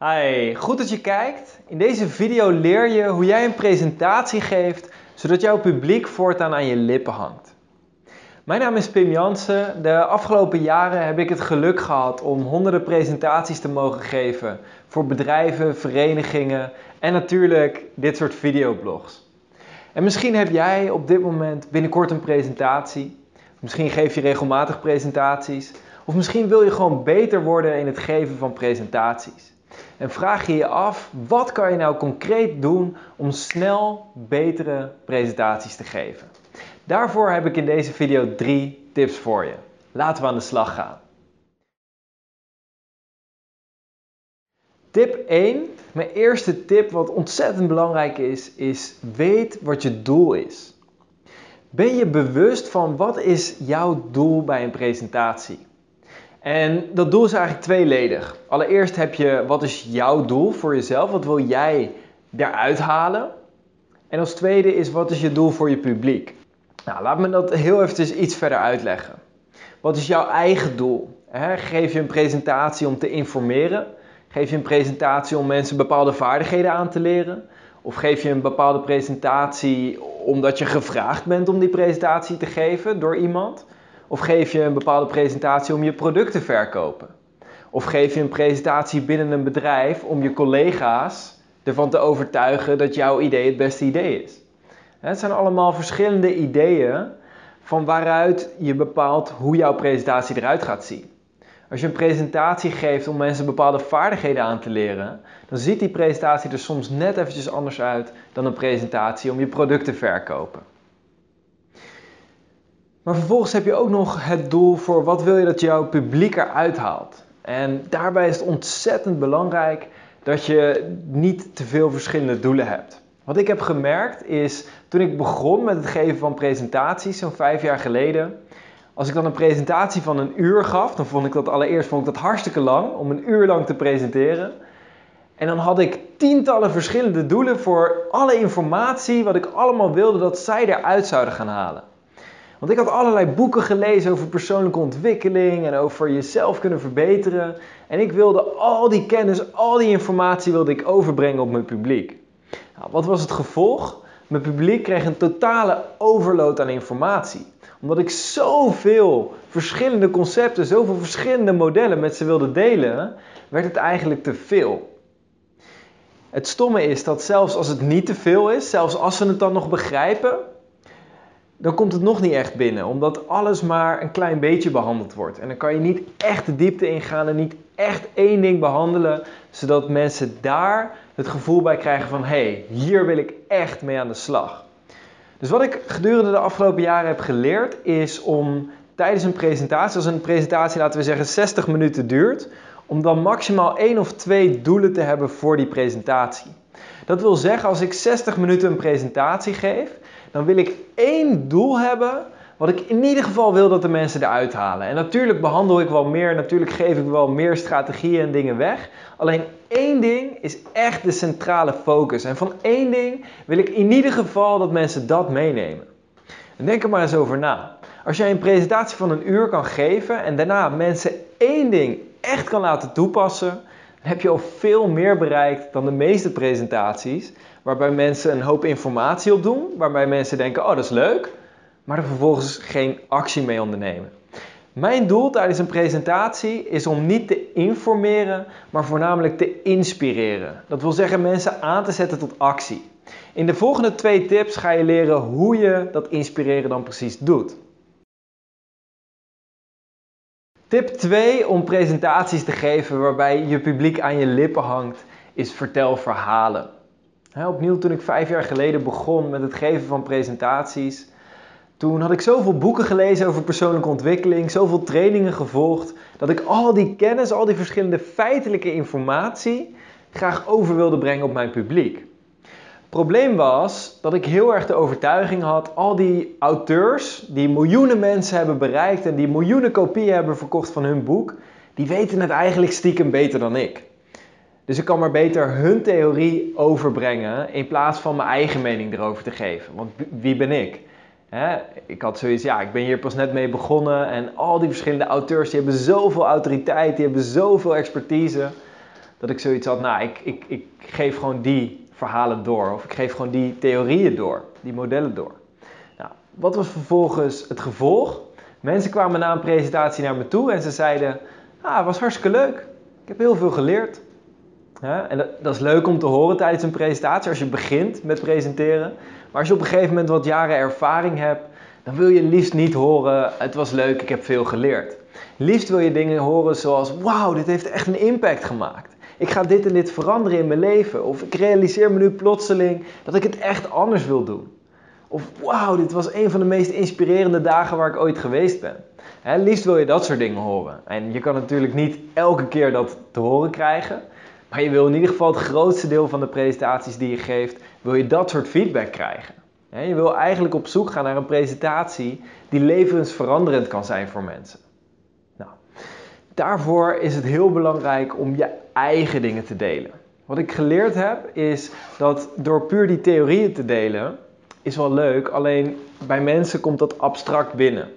Hi, goed dat je kijkt. In deze video leer je hoe jij een presentatie geeft zodat jouw publiek voortaan aan je lippen hangt. Mijn naam is Pim Jansen. De afgelopen jaren heb ik het geluk gehad om honderden presentaties te mogen geven voor bedrijven, verenigingen en natuurlijk dit soort videoblogs. En misschien heb jij op dit moment binnenkort een presentatie. Misschien geef je regelmatig presentaties. Of misschien wil je gewoon beter worden in het geven van presentaties. En vraag je je af, wat kan je nou concreet doen om snel betere presentaties te geven? Daarvoor heb ik in deze video drie tips voor je. Laten we aan de slag gaan. Tip 1, mijn eerste tip wat ontzettend belangrijk is, is weet wat je doel is. Ben je bewust van wat is jouw doel bij een presentatie? En dat doel is eigenlijk tweeledig. Allereerst heb je wat is jouw doel voor jezelf? Wat wil jij eruit halen? En als tweede is wat is je doel voor je publiek? Nou, laat me dat heel eventjes iets verder uitleggen. Wat is jouw eigen doel? Geef je een presentatie om te informeren? Geef je een presentatie om mensen bepaalde vaardigheden aan te leren? Of geef je een bepaalde presentatie omdat je gevraagd bent om die presentatie te geven door iemand? Of geef je een bepaalde presentatie om je product te verkopen? Of geef je een presentatie binnen een bedrijf om je collega's ervan te overtuigen dat jouw idee het beste idee is? Het zijn allemaal verschillende ideeën van waaruit je bepaalt hoe jouw presentatie eruit gaat zien. Als je een presentatie geeft om mensen bepaalde vaardigheden aan te leren, dan ziet die presentatie er soms net eventjes anders uit dan een presentatie om je product te verkopen. Maar vervolgens heb je ook nog het doel voor wat wil je dat jouw publiek eruit haalt. En daarbij is het ontzettend belangrijk dat je niet te veel verschillende doelen hebt. Wat ik heb gemerkt is, toen ik begon met het geven van presentaties, zo'n vijf jaar geleden, als ik dan een presentatie van een uur gaf, dan vond ik dat allereerst vond ik dat hartstikke lang om een uur lang te presenteren. En dan had ik tientallen verschillende doelen voor alle informatie, wat ik allemaal wilde dat zij eruit zouden gaan halen. Want ik had allerlei boeken gelezen over persoonlijke ontwikkeling en over jezelf kunnen verbeteren. En ik wilde al die kennis, al die informatie wilde ik overbrengen op mijn publiek. Nou, wat was het gevolg? Mijn publiek kreeg een totale overload aan informatie. Omdat ik zoveel verschillende concepten, zoveel verschillende modellen met ze wilde delen, werd het eigenlijk te veel. Het stomme is dat zelfs als het niet te veel is, zelfs als ze het dan nog begrijpen, dan komt het nog niet echt binnen, omdat alles maar een klein beetje behandeld wordt. En dan kan je niet echt de diepte ingaan en niet echt één ding behandelen, zodat mensen daar het gevoel bij krijgen van hé, hey, hier wil ik echt mee aan de slag. Dus wat ik gedurende de afgelopen jaren heb geleerd is om tijdens een presentatie, als een presentatie laten we zeggen 60 minuten duurt, om dan maximaal één of twee doelen te hebben voor die presentatie. Dat wil zeggen, als ik 60 minuten een presentatie geef, dan wil ik één doel hebben wat ik in ieder geval wil dat de mensen eruit halen. En natuurlijk behandel ik wel meer, natuurlijk geef ik wel meer strategieën en dingen weg. Alleen één ding is echt de centrale focus. En van één ding wil ik in ieder geval dat mensen dat meenemen. En denk er maar eens over na. Als jij een presentatie van een uur kan geven en daarna mensen één ding echt kan laten toepassen, heb je al veel meer bereikt dan de meeste presentaties waarbij mensen een hoop informatie op doen, waarbij mensen denken, oh dat is leuk, maar er vervolgens geen actie mee ondernemen. Mijn doel tijdens een presentatie is om niet te informeren, maar voornamelijk te inspireren. Dat wil zeggen mensen aan te zetten tot actie. In de volgende twee tips ga je leren hoe je dat inspireren dan precies doet. Tip 2 om presentaties te geven waarbij je publiek aan je lippen hangt, is vertel verhalen opnieuw, toen ik vijf jaar geleden begon met het geven van presentaties, toen had ik zoveel boeken gelezen over persoonlijke ontwikkeling, zoveel trainingen gevolgd, dat ik al die kennis, al die verschillende feitelijke informatie graag over wilde brengen op mijn publiek. Probleem was dat ik heel erg de overtuiging had, al die auteurs die miljoenen mensen hebben bereikt en die miljoenen kopieën hebben verkocht van hun boek, die weten het eigenlijk stiekem beter dan ik. Dus ik kan maar beter hun theorie overbrengen in plaats van mijn eigen mening erover te geven. Want wie ben ik? ik had zoiets, ja, ik ben hier pas net mee begonnen en al die verschillende auteurs die hebben zoveel autoriteit, die hebben zoveel expertise. dat ik zoiets had, nou, ik, ik, ik geef gewoon die verhalen door. Of ik geef gewoon die theorieën door, die modellen door. Nou, wat was vervolgens het gevolg? Mensen kwamen na een presentatie naar me toe en ze zeiden, ah, het was hartstikke leuk. Ik heb heel veel geleerd. En dat, dat, is leuk om te horen tijdens een presentatie als je begint met presenteren. Maar als je op een gegeven moment wat jaren ervaring hebt, dan wil je liefst niet horen: het was leuk, ik heb veel geleerd. Liefst wil je dingen horen zoals: wauw, dit heeft echt een impact gemaakt. Ik ga dit en dit veranderen in mijn leven. Of ik realiseer me nu plotseling dat ik het echt anders wil doen. Of wauw, dit was een van de meest inspirerende dagen waar ik ooit geweest ben. He, liefst wil je dat soort dingen horen. En je kan natuurlijk niet elke keer dat te horen krijgen. Maar je wil in ieder geval het grootste deel van de presentaties die je geeft, wil je dat soort feedback krijgen. Je wil eigenlijk op zoek gaan naar een presentatie die levensveranderend kan zijn voor mensen. Daarvoor is het heel belangrijk om je eigen dingen te delen. Wat ik geleerd heb is dat door puur die theorieën te delen, is wel leuk, alleen bij mensen komt dat abstract binnen.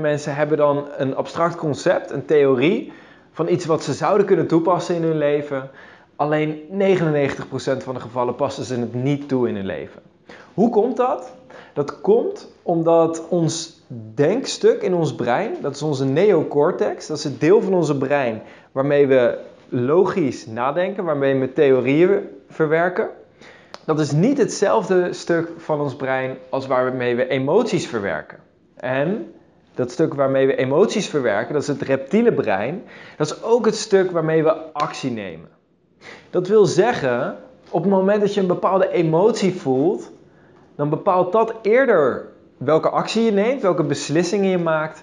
mensen hebben dan een abstract concept, een theorie van iets wat ze zouden kunnen toepassen in hun leven. Alleen 99% van de gevallen passen ze het niet toe in hun leven. Hoe komt dat? Dat komt omdat ons denkstuk in ons brein, dat is onze neocortex, dat is het deel van onze brein waarmee we logisch nadenken, waarmee we theorieën verwerken. Dat is niet hetzelfde stuk van ons brein als waarmee we emoties verwerken. En dat stuk waarmee we emoties verwerken, dat is het reptiele brein, dat is ook het stuk waarmee we actie nemen. Dat wil zeggen, op het moment dat je een bepaalde emotie voelt, dan bepaalt dat eerder welke actie je neemt, welke beslissingen je maakt,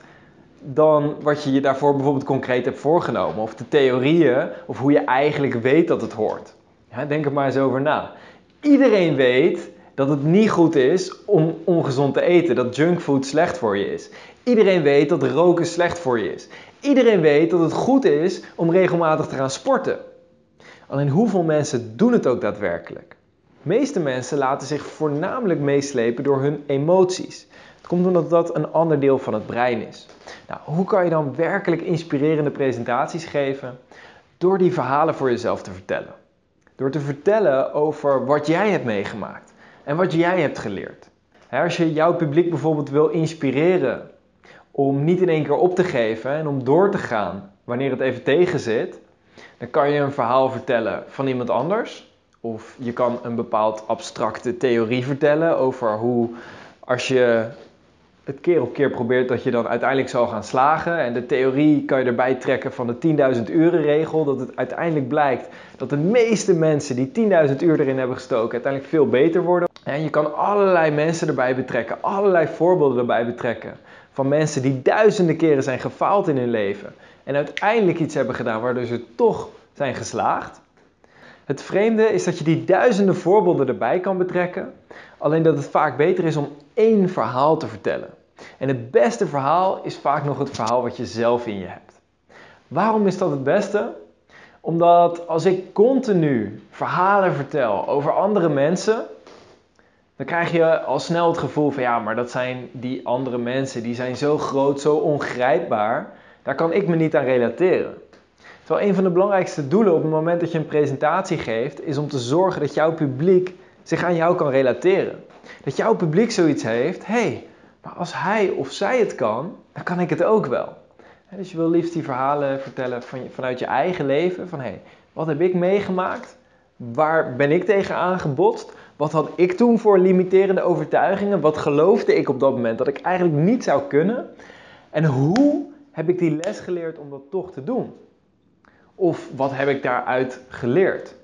dan wat je je daarvoor bijvoorbeeld concreet hebt voorgenomen. Of de theorieën, of hoe je eigenlijk weet dat het hoort. Ja, denk er maar eens over na. Iedereen weet dat het niet goed is om ongezond te eten, dat junkfood slecht voor je is. Iedereen weet dat roken slecht voor je is. Iedereen weet dat het goed is om regelmatig te gaan sporten. Alleen hoeveel mensen doen het ook daadwerkelijk? Meeste mensen laten zich voornamelijk meeslepen door hun emoties. Het komt omdat dat een ander deel van het brein is. Nou, hoe kan je dan werkelijk inspirerende presentaties geven? Door die verhalen voor jezelf te vertellen. Door te vertellen over wat jij hebt meegemaakt en wat jij hebt geleerd. Als je jouw publiek bijvoorbeeld wil inspireren om niet in één keer op te geven en om door te gaan wanneer het even tegen zit, dan kan je een verhaal vertellen van iemand anders. Of je kan een bepaald abstracte theorie vertellen over hoe als je het keer op keer probeert dat je dan uiteindelijk zal gaan slagen. En de theorie kan je erbij trekken van de 10.000 uren regel. Dat het uiteindelijk blijkt dat de meeste mensen die 10.000 uur erin hebben gestoken uiteindelijk veel beter worden. En je kan allerlei mensen erbij betrekken, allerlei voorbeelden erbij betrekken. Van mensen die duizenden keren zijn gefaald in hun leven. En uiteindelijk iets hebben gedaan waardoor ze toch zijn geslaagd. Het vreemde is dat je die duizenden voorbeelden erbij kan betrekken. Alleen dat het vaak beter is om één verhaal te vertellen. En het beste verhaal is vaak nog het verhaal wat je zelf in je hebt. Waarom is dat het beste? Omdat als ik continu verhalen vertel over andere mensen, dan krijg je al snel het gevoel van ja, maar dat zijn die andere mensen, die zijn zo groot, zo ongrijpbaar, daar kan ik me niet aan relateren. Terwijl een van de belangrijkste doelen op het moment dat je een presentatie geeft, is om te zorgen dat jouw publiek zich aan jou kan relateren. Dat jouw publiek zoiets heeft, hé, hey, maar als hij of zij het kan, dan kan ik het ook wel. Dus je wil liefst die verhalen vertellen van, vanuit je eigen leven, van hé, hey, wat heb ik meegemaakt? Waar ben ik tegen aangebotst? Wat had ik toen voor limiterende overtuigingen? Wat geloofde ik op dat moment dat ik eigenlijk niet zou kunnen? En hoe heb ik die les geleerd om dat toch te doen? Of wat heb ik daaruit geleerd?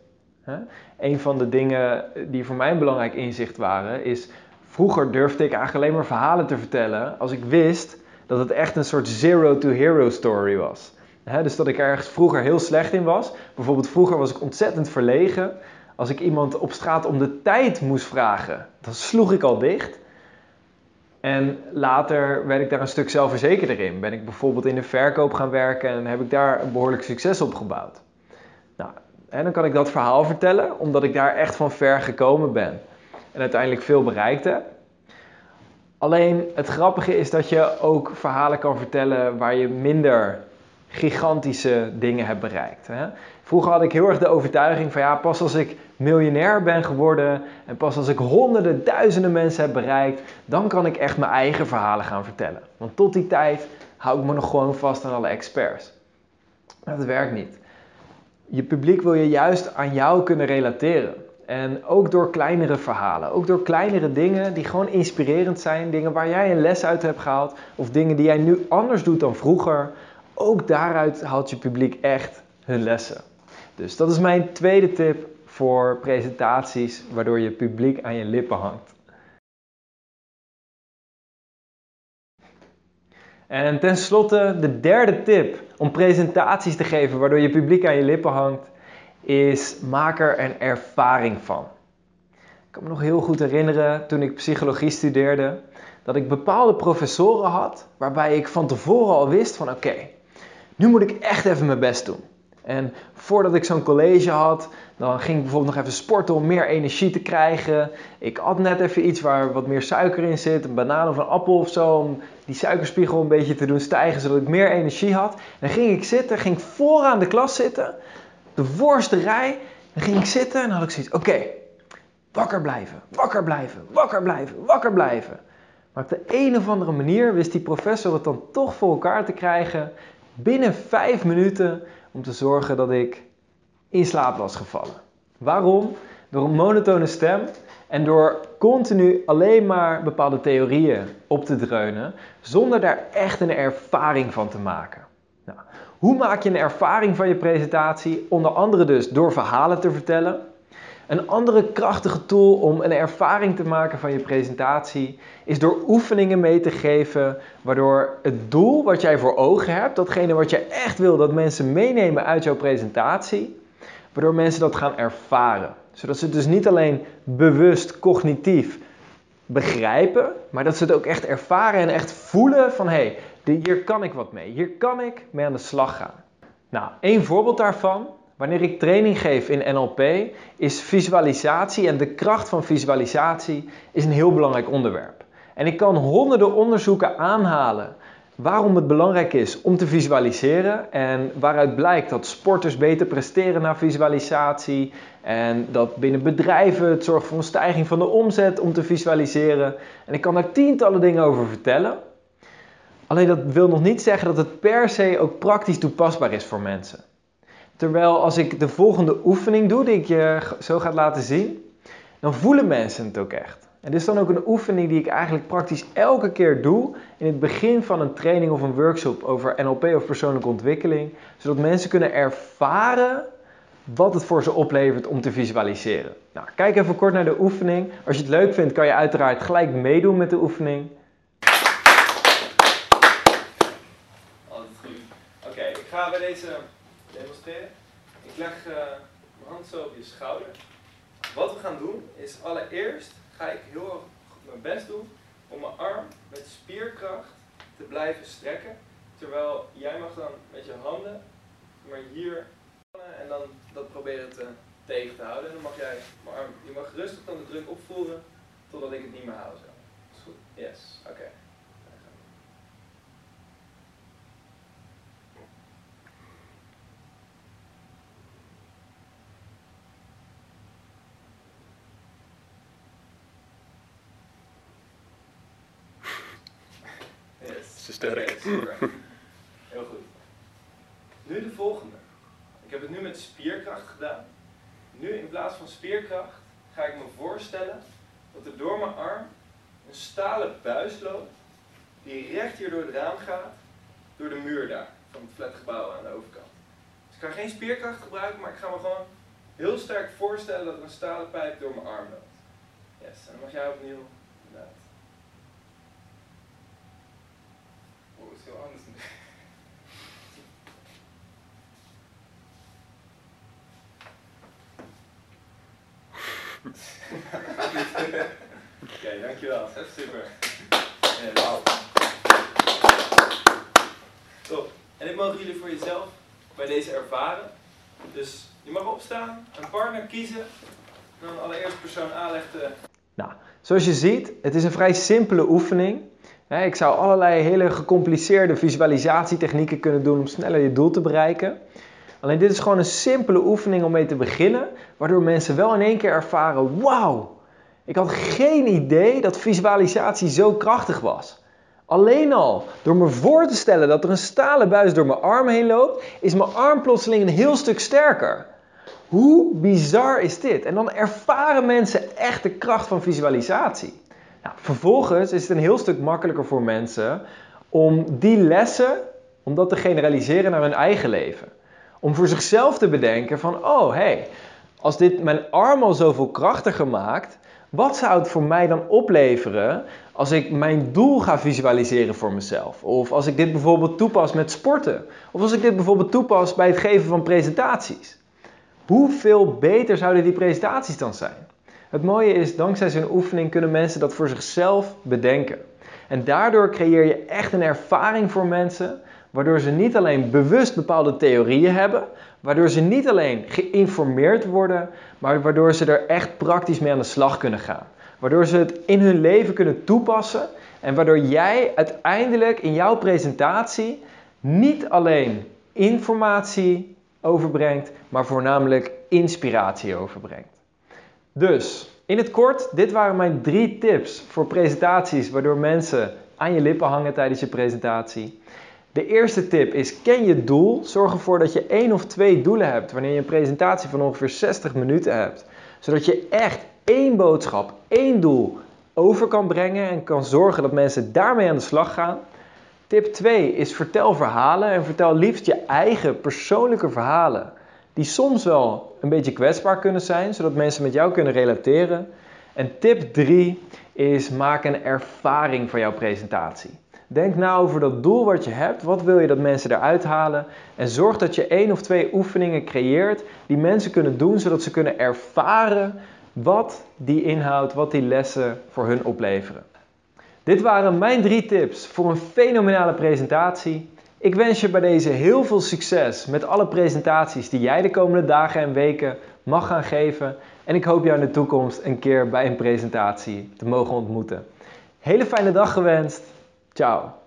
Een van de dingen die voor mij een belangrijk inzicht waren, is vroeger durfde ik eigenlijk alleen maar verhalen te vertellen als ik wist dat het echt een soort zero to hero story was. dus dat ik ergens vroeger heel slecht in was. Bijvoorbeeld vroeger was ik ontzettend verlegen. Als ik iemand op straat om de tijd moest vragen, dan sloeg ik al dicht. En later werd ik daar een stuk zelfverzekerder in. Ben ik bijvoorbeeld in de verkoop gaan werken en heb ik daar een behoorlijk succes op gebouwd. Nou, en dan kan ik dat verhaal vertellen, omdat ik daar echt van ver gekomen ben. En uiteindelijk veel bereikt heb. Alleen het grappige is dat je ook verhalen kan vertellen waar je minder gigantische dingen hebt bereikt. Hè? Vroeger had ik heel erg de overtuiging van ja, pas als ik miljonair ben geworden en pas als ik honderden, duizenden mensen heb bereikt, dan kan ik echt mijn eigen verhalen gaan vertellen. Want tot die tijd hou ik me nog gewoon vast aan alle experts. Dat werkt niet. Je publiek wil je juist aan jou kunnen relateren. En ook door kleinere verhalen, ook door kleinere dingen die gewoon inspirerend zijn, dingen waar jij een les uit hebt gehaald, of dingen die jij nu anders doet dan vroeger, ook daaruit haalt je publiek echt hun lessen. Dus dat is mijn tweede tip voor presentaties waardoor je publiek aan je lippen hangt. En tenslotte de derde tip om presentaties te geven waardoor je publiek aan je lippen hangt, is maak er een ervaring van. Ik kan me nog heel goed herinneren toen ik psychologie studeerde, dat ik bepaalde professoren had waarbij ik van tevoren al wist van oké, nu moet ik echt even mijn best doen. En voordat ik zo'n college had, dan ging ik bijvoorbeeld nog even sporten om meer energie te krijgen. Ik at net even iets waar wat meer suiker in zit, een banaan of een appel of zo, om die suikerspiegel een beetje te doen stijgen, zodat ik meer energie had. En dan ging ik zitten, ging vooraan de klas zitten, de voorste rij. Dan ging ik zitten en had ik zoiets, oké, wakker blijven, wakker blijven, wakker blijven, wakker blijven. Maar op de een of andere manier wist die professor het dan toch voor elkaar te krijgen binnen vijf minuten om te zorgen dat ik in slaap was gevallen. Waarom? Door een monotone stem en door continu alleen maar bepaalde theorieën op te dreunen, zonder daar echt een ervaring van te maken. Nou, hoe maak je een ervaring van je presentatie? Onder andere dus door verhalen te vertellen, een andere krachtige tool om een ervaring te maken van je presentatie is door oefeningen mee te geven, waardoor het doel wat jij voor ogen hebt, datgene wat je echt wil dat mensen meenemen uit jouw presentatie, waardoor mensen dat gaan ervaren. Zodat ze dus niet alleen bewust cognitief begrijpen, maar dat ze het ook echt ervaren en echt voelen van hé, hey, hier kan ik wat mee, hier kan ik mee aan de slag gaan. Nou, één voorbeeld daarvan Wanneer ik training geef in NLP, is visualisatie en de kracht van visualisatie is een heel belangrijk onderwerp. En ik kan honderden onderzoeken aanhalen waarom het belangrijk is om te visualiseren en waaruit blijkt dat sporters beter presteren na visualisatie en dat binnen bedrijven het zorgt voor een stijging van de omzet om te visualiseren. En ik kan daar tientallen dingen over vertellen. Alleen dat wil nog niet zeggen dat het per se ook praktisch toepasbaar is voor mensen. Terwijl als ik de volgende oefening doe, die ik je zo ga laten zien, dan voelen mensen het ook echt. En dit is dan ook een oefening die ik eigenlijk praktisch elke keer doe in het begin van een training of een workshop over NLP of persoonlijke ontwikkeling, zodat mensen kunnen ervaren wat het voor ze oplevert om te visualiseren. Nou, kijk even kort naar de oefening. Als je het leuk vindt, kan je uiteraard gelijk meedoen met de oefening. Altijd goed. Oké, ik ga bij deze demonstreren. Ik leg uh, mijn hand zo op je schouder. Wat we gaan doen is allereerst ga ik heel erg mijn best doen om mijn arm met spierkracht te blijven strekken. Terwijl jij mag dan met je handen maar hier en dan dat proberen te tegen te houden. En dan mag jij mijn arm, je mag rustig dan de druk opvoeren totdat ik het niet meer hou zo. Is goed? Yes, oké. Sterk. Heel goed. Nu de volgende. Ik heb het nu met spierkracht gedaan. Nu in plaats van spierkracht ga ik me voorstellen dat er door mijn arm een stalen buis loopt die recht hier door het raam gaat, door de muur daar, van het flatgebouw aan de overkant. Dus ik ga geen spierkracht gebruiken, maar ik ga me gewoon heel sterk voorstellen dat er een stalen pijp door mijn arm loopt. Yes, en dan mag jij opnieuw inderdaad. is heel anders. Oké, okay, dankjewel. Super. En, wow. Top. En dit mogen jullie voor jezelf bij deze ervaren. Dus je mag opstaan, een partner kiezen. En dan allereerst persoon A legt de... Nou, zoals je ziet, het is een vrij simpele oefening. Ik zou allerlei hele gecompliceerde visualisatietechnieken kunnen doen om sneller je doel te bereiken. Alleen dit is gewoon een simpele oefening om mee te beginnen, waardoor mensen wel in één keer ervaren: wauw, ik had geen idee dat visualisatie zo krachtig was. Alleen al door me voor te stellen dat er een stalen buis door mijn arm heen loopt, is mijn arm plotseling een heel stuk sterker. Hoe bizar is dit? En dan ervaren mensen echt de kracht van visualisatie. Nou, vervolgens is het een heel stuk makkelijker voor mensen om die lessen, om dat te generaliseren naar hun eigen leven. Om voor zichzelf te bedenken van, oh hé, hey, als dit mijn arm al zoveel krachtiger maakt, wat zou het voor mij dan opleveren als ik mijn doel ga visualiseren voor mezelf? Of als ik dit bijvoorbeeld toepas met sporten? Of als ik dit bijvoorbeeld toepas bij het geven van presentaties? Hoeveel beter zouden die presentaties dan zijn? Het mooie is, dankzij zo'n oefening kunnen mensen dat voor zichzelf bedenken. En daardoor creëer je echt een ervaring voor mensen, waardoor ze niet alleen bewust bepaalde theorieën hebben, waardoor ze niet alleen geïnformeerd worden, maar waardoor ze er echt praktisch mee aan de slag kunnen gaan. Waardoor ze het in hun leven kunnen toepassen en waardoor jij uiteindelijk in jouw presentatie niet alleen informatie overbrengt, maar voornamelijk inspiratie overbrengt. Dus, in het kort, dit waren mijn drie tips voor presentaties waardoor mensen aan je lippen hangen tijdens je presentatie. De eerste tip is ken je doel. Zorg ervoor dat je één of twee doelen hebt wanneer je een presentatie van ongeveer 60 minuten hebt. Zodat je echt één boodschap, één doel over kan brengen en kan zorgen dat mensen daarmee aan de slag gaan. Tip 2 is vertel verhalen en vertel liefst je eigen persoonlijke verhalen. Die soms wel een beetje kwetsbaar kunnen zijn, zodat mensen met jou kunnen relateren. En tip 3 is maak een ervaring van jouw presentatie. Denk na over dat doel wat je hebt. Wat wil je dat mensen eruit halen? En zorg dat je één of twee oefeningen creëert die mensen kunnen doen, zodat ze kunnen ervaren wat die inhoud, wat die lessen voor hun opleveren. Dit waren mijn drie tips voor een fenomenale presentatie. Ik wens je bij deze heel veel succes met alle presentaties die jij de komende dagen en weken mag gaan geven. En ik hoop jou in de toekomst een keer bij een presentatie te mogen ontmoeten. Hele fijne dag gewenst. Ciao.